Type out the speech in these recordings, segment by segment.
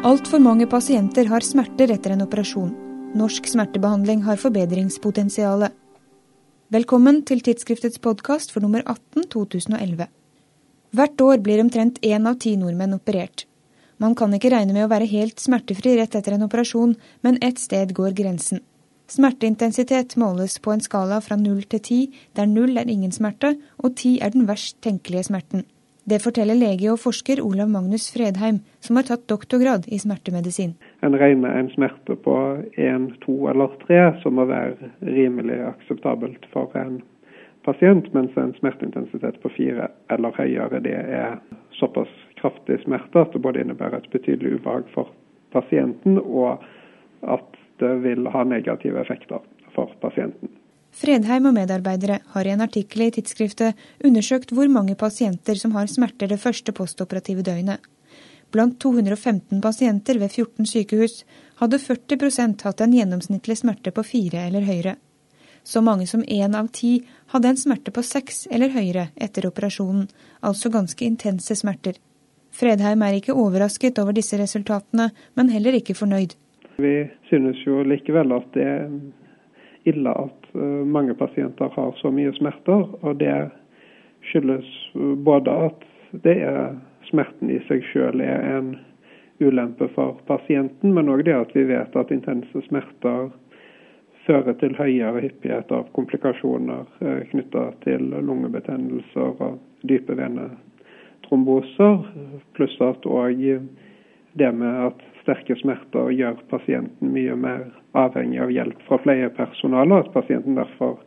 Altfor mange pasienter har smerter etter en operasjon. Norsk smertebehandling har forbedringspotensial. Velkommen til tidsskriftets podkast for nummer 18 2011. Hvert år blir omtrent én av ti nordmenn operert. Man kan ikke regne med å være helt smertefri rett etter en operasjon, men ett sted går grensen. Smerteintensitet måles på en skala fra null til ti, der null er ingen smerte og ti er den verst tenkelige smerten. Det forteller lege og forsker Olav Magnus Fredheim, som har tatt doktorgrad i smertemedisin. En regner en smerte på én, to eller tre som må være rimelig akseptabelt for en pasient, mens en smerteintensitet på fire eller høyere det er såpass kraftig smerte at det både innebærer et betydelig ubehag for pasienten og at det vil ha negative effekter for pasienten. Fredheim og medarbeidere har i en artikkel i tidsskriftet undersøkt hvor mange pasienter som har smerter det første postoperative døgnet. Blant 215 pasienter ved 14 sykehus hadde 40% hatt en gjennomsnittlig smerte på fire eller høyere. Så mange som én av ti hadde en smerte på seks eller høyere etter operasjonen, altså ganske intense smerter. Fredheim er ikke overrasket over disse resultatene, men heller ikke fornøyd. Vi synes jo likevel at det ille at eh, mange pasienter har så mye smerter. Og det skyldes både at det er smerten i seg selv er en ulempe for pasienten, men òg det at vi vet at intense smerter fører til høyere hyppighet av komplikasjoner eh, knytta til lungebetennelser og dype venetromboser, pluss at òg det med at sterke smerter gjør pasienten mye mer avhengig av hjelp fra pleiepersonale, og at pasienten derfor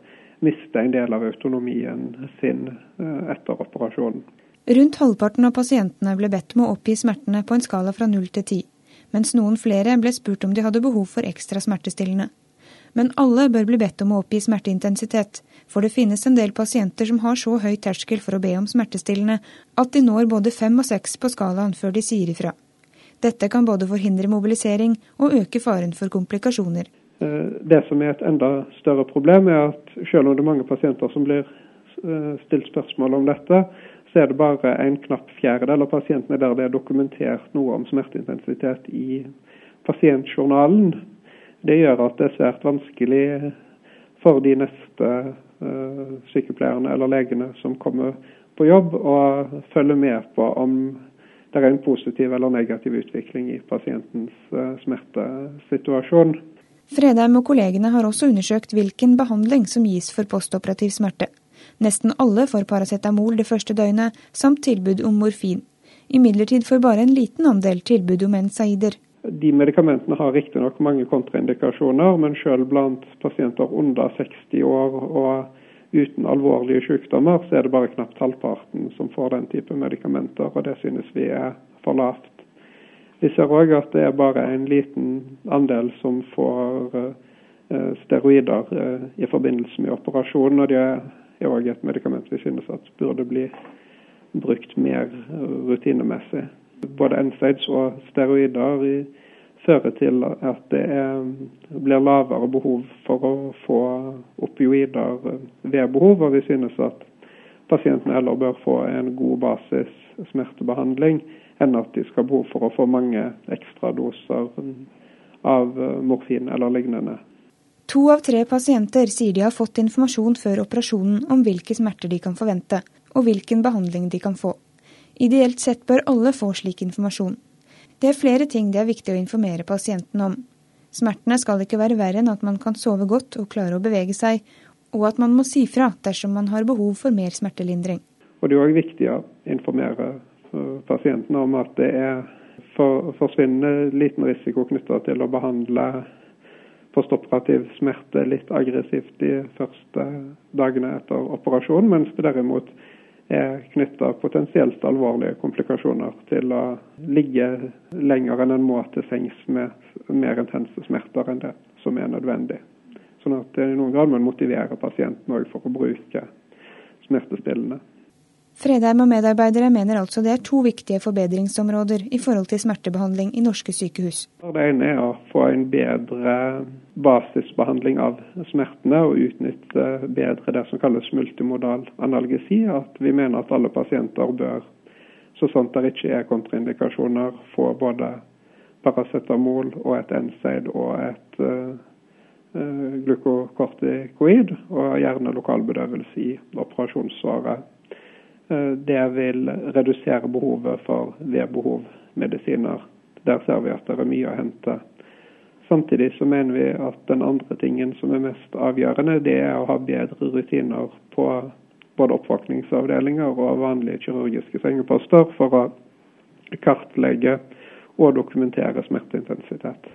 mister en del av autonomien sin eh, etter operasjonen. Rundt halvparten av pasientene ble bedt om å oppgi smertene på en skala fra 0 til 10, mens noen flere ble spurt om de hadde behov for ekstra smertestillende. Men alle bør bli bedt om å oppgi smerteintensitet, for det finnes en del pasienter som har så høy terskel for å be om smertestillende at de når både fem og seks på skalaen før de sier ifra. Dette kan både forhindre mobilisering og øke faren for komplikasjoner. Eh, det som er et enda større problem, er at selv om det er mange pasienter som blir eh, stilt spørsmål om dette, så er det bare en knapp fjerdedel av pasientene der det er dokumentert noe om smerteintensitet i pasientjournalen. Det gjør at det er svært vanskelig for de neste eh, sykepleierne eller legene som kommer på jobb, å følge med på om det er en positiv eller negativ utvikling i pasientens eh, smertesituasjon. Fredheim og kollegene har også undersøkt hvilken behandling som gis for postoperativ smerte. Nesten alle får paracetamol det første døgnet, samt tilbud om morfin. Imidlertid får bare en liten andel tilbud om NSAIDer. De medikamentene har riktignok mange kontraindikasjoner, men selv blant pasienter under 60 år og uten alvorlige sykdommer, så er det bare knapt halvparten som får den type medikamenter, og det synes vi er for lavt. Vi ser òg at det er bare en liten andel som får uh, steroider uh, i forbindelse med operasjonen, og det er òg et medikament vi synes at burde bli brukt mer rutinemessig. Både NSAIDs og steroider i fører til at det er, blir lavere behov for å få opioider ved behov. Og vi synes at pasientene heller bør få en god basis smertebehandling enn at de skal ha behov for å få mange ekstradoser av morfin eller lignende. To av tre pasienter sier de har fått informasjon før operasjonen om hvilke smerter de kan forvente, og hvilken behandling de kan få. Ideelt sett bør alle få slik informasjon. Det er flere ting det er viktig å informere pasienten om. Smertene skal ikke være verre enn at man kan sove godt og klare å bevege seg, og at man må si fra dersom man har behov for mer smertelindring. Og Det er òg viktig å informere øh, pasientene om at det er for, forsvinnende liten risiko knytta til å behandle postoperativ smerte litt aggressivt de første dagene etter operasjon, mens det derimot er knytta potensielt alvorlige komplikasjoner til å ligge lenger enn en må til sengs med mer intense smerter enn det som er nødvendig. Sånn at det i noen grad må motivere pasienten for å bruke smertestillende. Fredheim og medarbeidere mener altså det er to viktige forbedringsområder i forhold til smertebehandling i norske sykehus. Det ene er å få en bedre basisbehandling av smertene og utnytte bedre det som kalles multimodal analgesi. At vi mener at alle pasienter bør, så sant det ikke er kontraindikasjoner, få både paracetamol og et NSAID og et uh, glukokortikoid, og gjerne lokalbedøvelse i operasjonssvaret. Uh, det vil redusere behovet for ved-behov-medisiner. Der ser vi at det er mye å hente. Samtidig så mener vi at den andre tingen som er mest avgjørende, det er å ha bedre rutiner på både oppvåkningsavdelinger og vanlige kirurgiske sengeposter for å kartlegge og dokumentere smerteintensitet.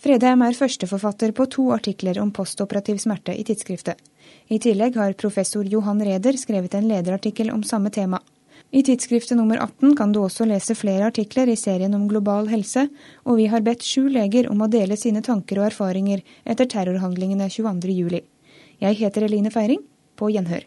Fredheim er førsteforfatter på to artikler om postoperativ smerte i tidsskriftet. I tillegg har professor Johan Reder skrevet en lederartikkel om samme tema. I tidsskriftet nummer 18 kan du også lese flere artikler i serien om global helse, og vi har bedt sju leger om å dele sine tanker og erfaringer etter terrorhandlingene 22.07. Jeg heter Eline Feiring. På gjenhør.